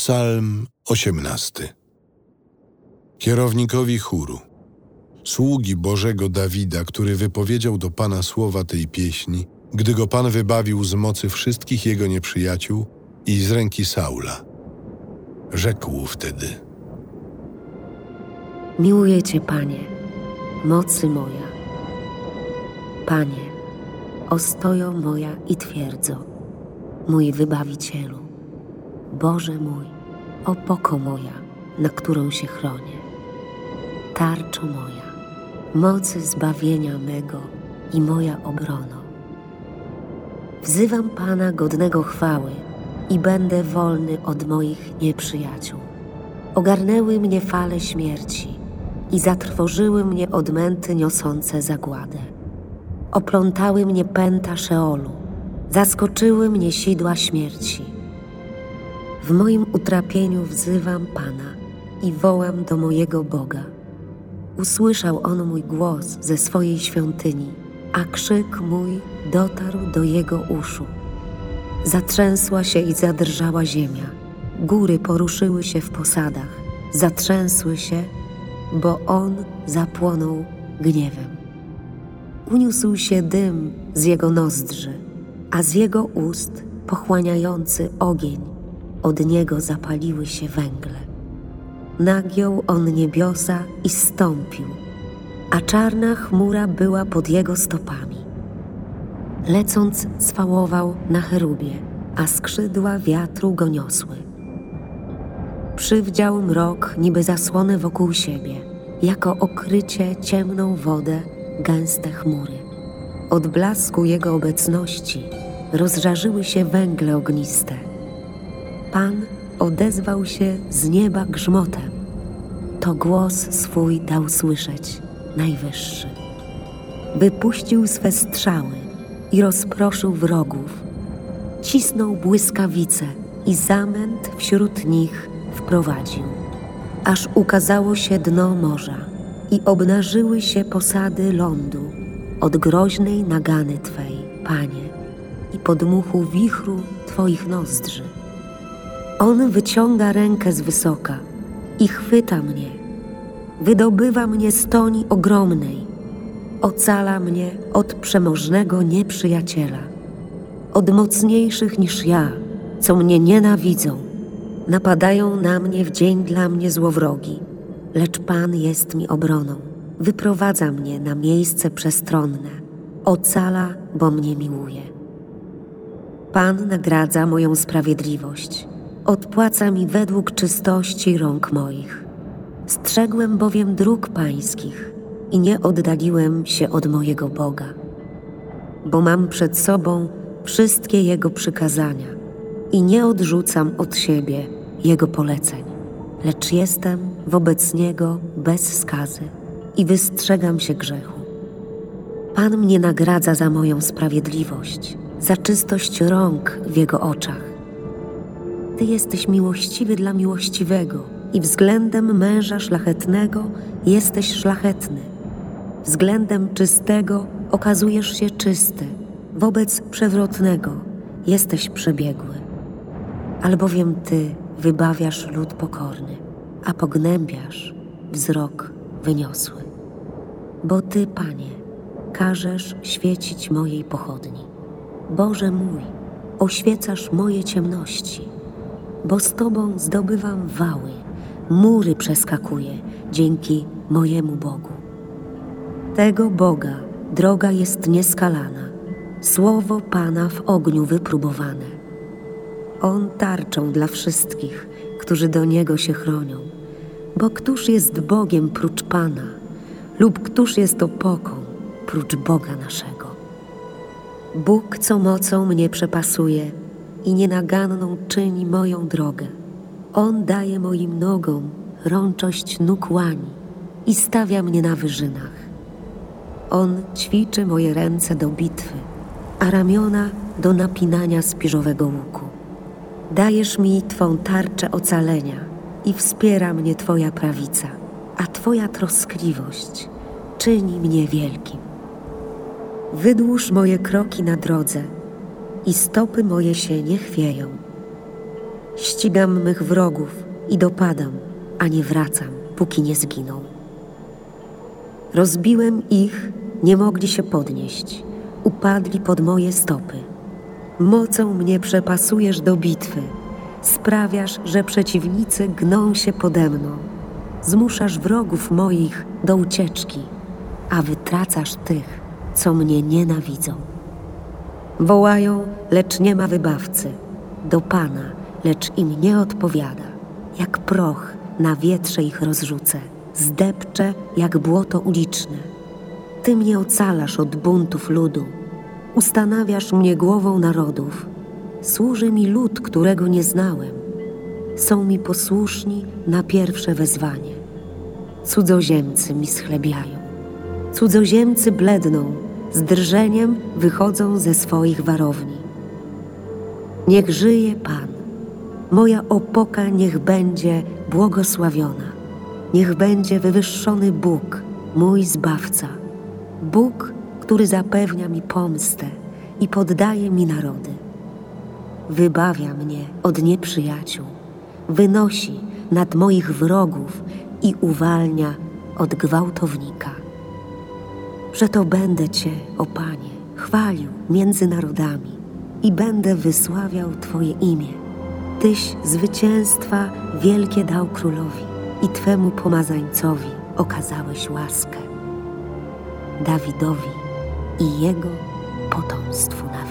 Psalm 18 Kierownikowi chóru Sługi Bożego Dawida, który wypowiedział do Pana słowa tej pieśni, gdy go Pan wybawił z mocy wszystkich jego nieprzyjaciół i z ręki Saula. Rzekł wtedy Miłuję Cię, Panie, mocy moja. Panie, ostojo moja i twierdzo, mój Wybawicielu. Boże mój, opoko moja, na którą się chronię, tarczo moja, mocy zbawienia mego i moja obrono. Wzywam Pana godnego chwały i będę wolny od moich nieprzyjaciół. Ogarnęły mnie fale śmierci i zatrwożyły mnie odmęty niosące zagładę. Oplątały mnie pęta Szeolu, zaskoczyły mnie sidła śmierci w moim utrapieniu wzywam Pana i wołam do mojego Boga. Usłyszał On mój głos ze swojej świątyni, a krzyk mój dotarł do Jego uszu. Zatrzęsła się i zadrżała ziemia, góry poruszyły się w posadach, zatrzęsły się, bo On zapłonął gniewem. Uniósł się dym z Jego nozdrzy, a z Jego ust pochłaniający ogień od niego zapaliły się węgle. Nagiął on niebiosa i stąpił, a czarna chmura była pod jego stopami. Lecąc swałował na cherubie, a skrzydła wiatru go niosły. Przywdział mrok niby zasłonę wokół siebie, jako okrycie ciemną wodę gęste chmury. Od blasku jego obecności rozżarzyły się węgle ogniste – Pan odezwał się z nieba grzmotem. To głos swój dał słyszeć Najwyższy. Wypuścił swe strzały i rozproszył wrogów. Cisnął błyskawice i zamęt wśród nich wprowadził. Aż ukazało się dno morza i obnażyły się posady lądu od groźnej nagany Twej, Panie, i podmuchu wichru Twoich nozdrzy. On wyciąga rękę z wysoka i chwyta mnie, wydobywa mnie z toni ogromnej, ocala mnie od przemożnego nieprzyjaciela, od mocniejszych niż ja, co mnie nienawidzą. Napadają na mnie w dzień dla mnie złowrogi, lecz Pan jest mi obroną. Wyprowadza mnie na miejsce przestronne, ocala, bo mnie miłuje. Pan nagradza moją sprawiedliwość odpłaca mi według czystości rąk moich. Strzegłem bowiem dróg pańskich i nie oddaliłem się od mojego Boga, bo mam przed sobą wszystkie Jego przykazania i nie odrzucam od siebie Jego poleceń, lecz jestem wobec Niego bez skazy i wystrzegam się grzechu. Pan mnie nagradza za moją sprawiedliwość, za czystość rąk w Jego oczach ty jesteś miłościwy dla miłościwego i względem męża szlachetnego jesteś szlachetny. Względem czystego okazujesz się czysty, wobec przewrotnego jesteś przebiegły. Albowiem Ty wybawiasz lud pokorny, a pognębiasz wzrok wyniosły. Bo Ty, Panie, każesz świecić mojej pochodni. Boże mój, oświecasz moje ciemności bo z Tobą zdobywam wały, mury przeskakuję dzięki mojemu Bogu. Tego Boga droga jest nieskalana, słowo Pana w ogniu wypróbowane. On tarczą dla wszystkich, którzy do Niego się chronią, bo któż jest Bogiem prócz Pana, lub któż jest opoką prócz Boga naszego. Bóg, co mocą mnie przepasuje, i nienaganną czyni moją drogę. On daje moim nogom rączość nóg łani i stawia mnie na wyżynach. On ćwiczy moje ręce do bitwy, a ramiona do napinania spiżowego łuku. Dajesz mi Twą tarczę ocalenia i wspiera mnie Twoja prawica, a Twoja troskliwość czyni mnie wielkim. Wydłuż moje kroki na drodze – i stopy moje się nie chwieją. Ścigam mych wrogów i dopadam, a nie wracam, póki nie zginą. Rozbiłem ich, nie mogli się podnieść, upadli pod moje stopy. Mocą mnie przepasujesz do bitwy, sprawiasz, że przeciwnicy gną się pode mną. Zmuszasz wrogów moich do ucieczki, a wytracasz tych, co mnie nienawidzą. Wołają, lecz nie ma wybawcy, do Pana, lecz im nie odpowiada. Jak proch na wietrze ich rozrzucę, zdepczę jak błoto uliczne. Ty mnie ocalasz od buntów ludu, ustanawiasz mnie głową narodów. Służy mi lud, którego nie znałem. Są mi posłuszni na pierwsze wezwanie. Cudzoziemcy mi schlebiają. Cudzoziemcy bledną, z drżeniem wychodzą ze swoich warowni. Niech żyje Pan. Moja opoka niech będzie błogosławiona. Niech będzie wywyższony Bóg, mój Zbawca. Bóg, który zapewnia mi pomstę i poddaje mi narody. Wybawia mnie od nieprzyjaciół, wynosi nad moich wrogów i uwalnia od gwałtownika. Przeto będę Cię, o Panie, chwalił między narodami i będę wysławiał Twoje imię. Tyś zwycięstwa wielkie dał królowi i Twemu pomazańcowi okazałeś łaskę. Dawidowi i jego potomstwu na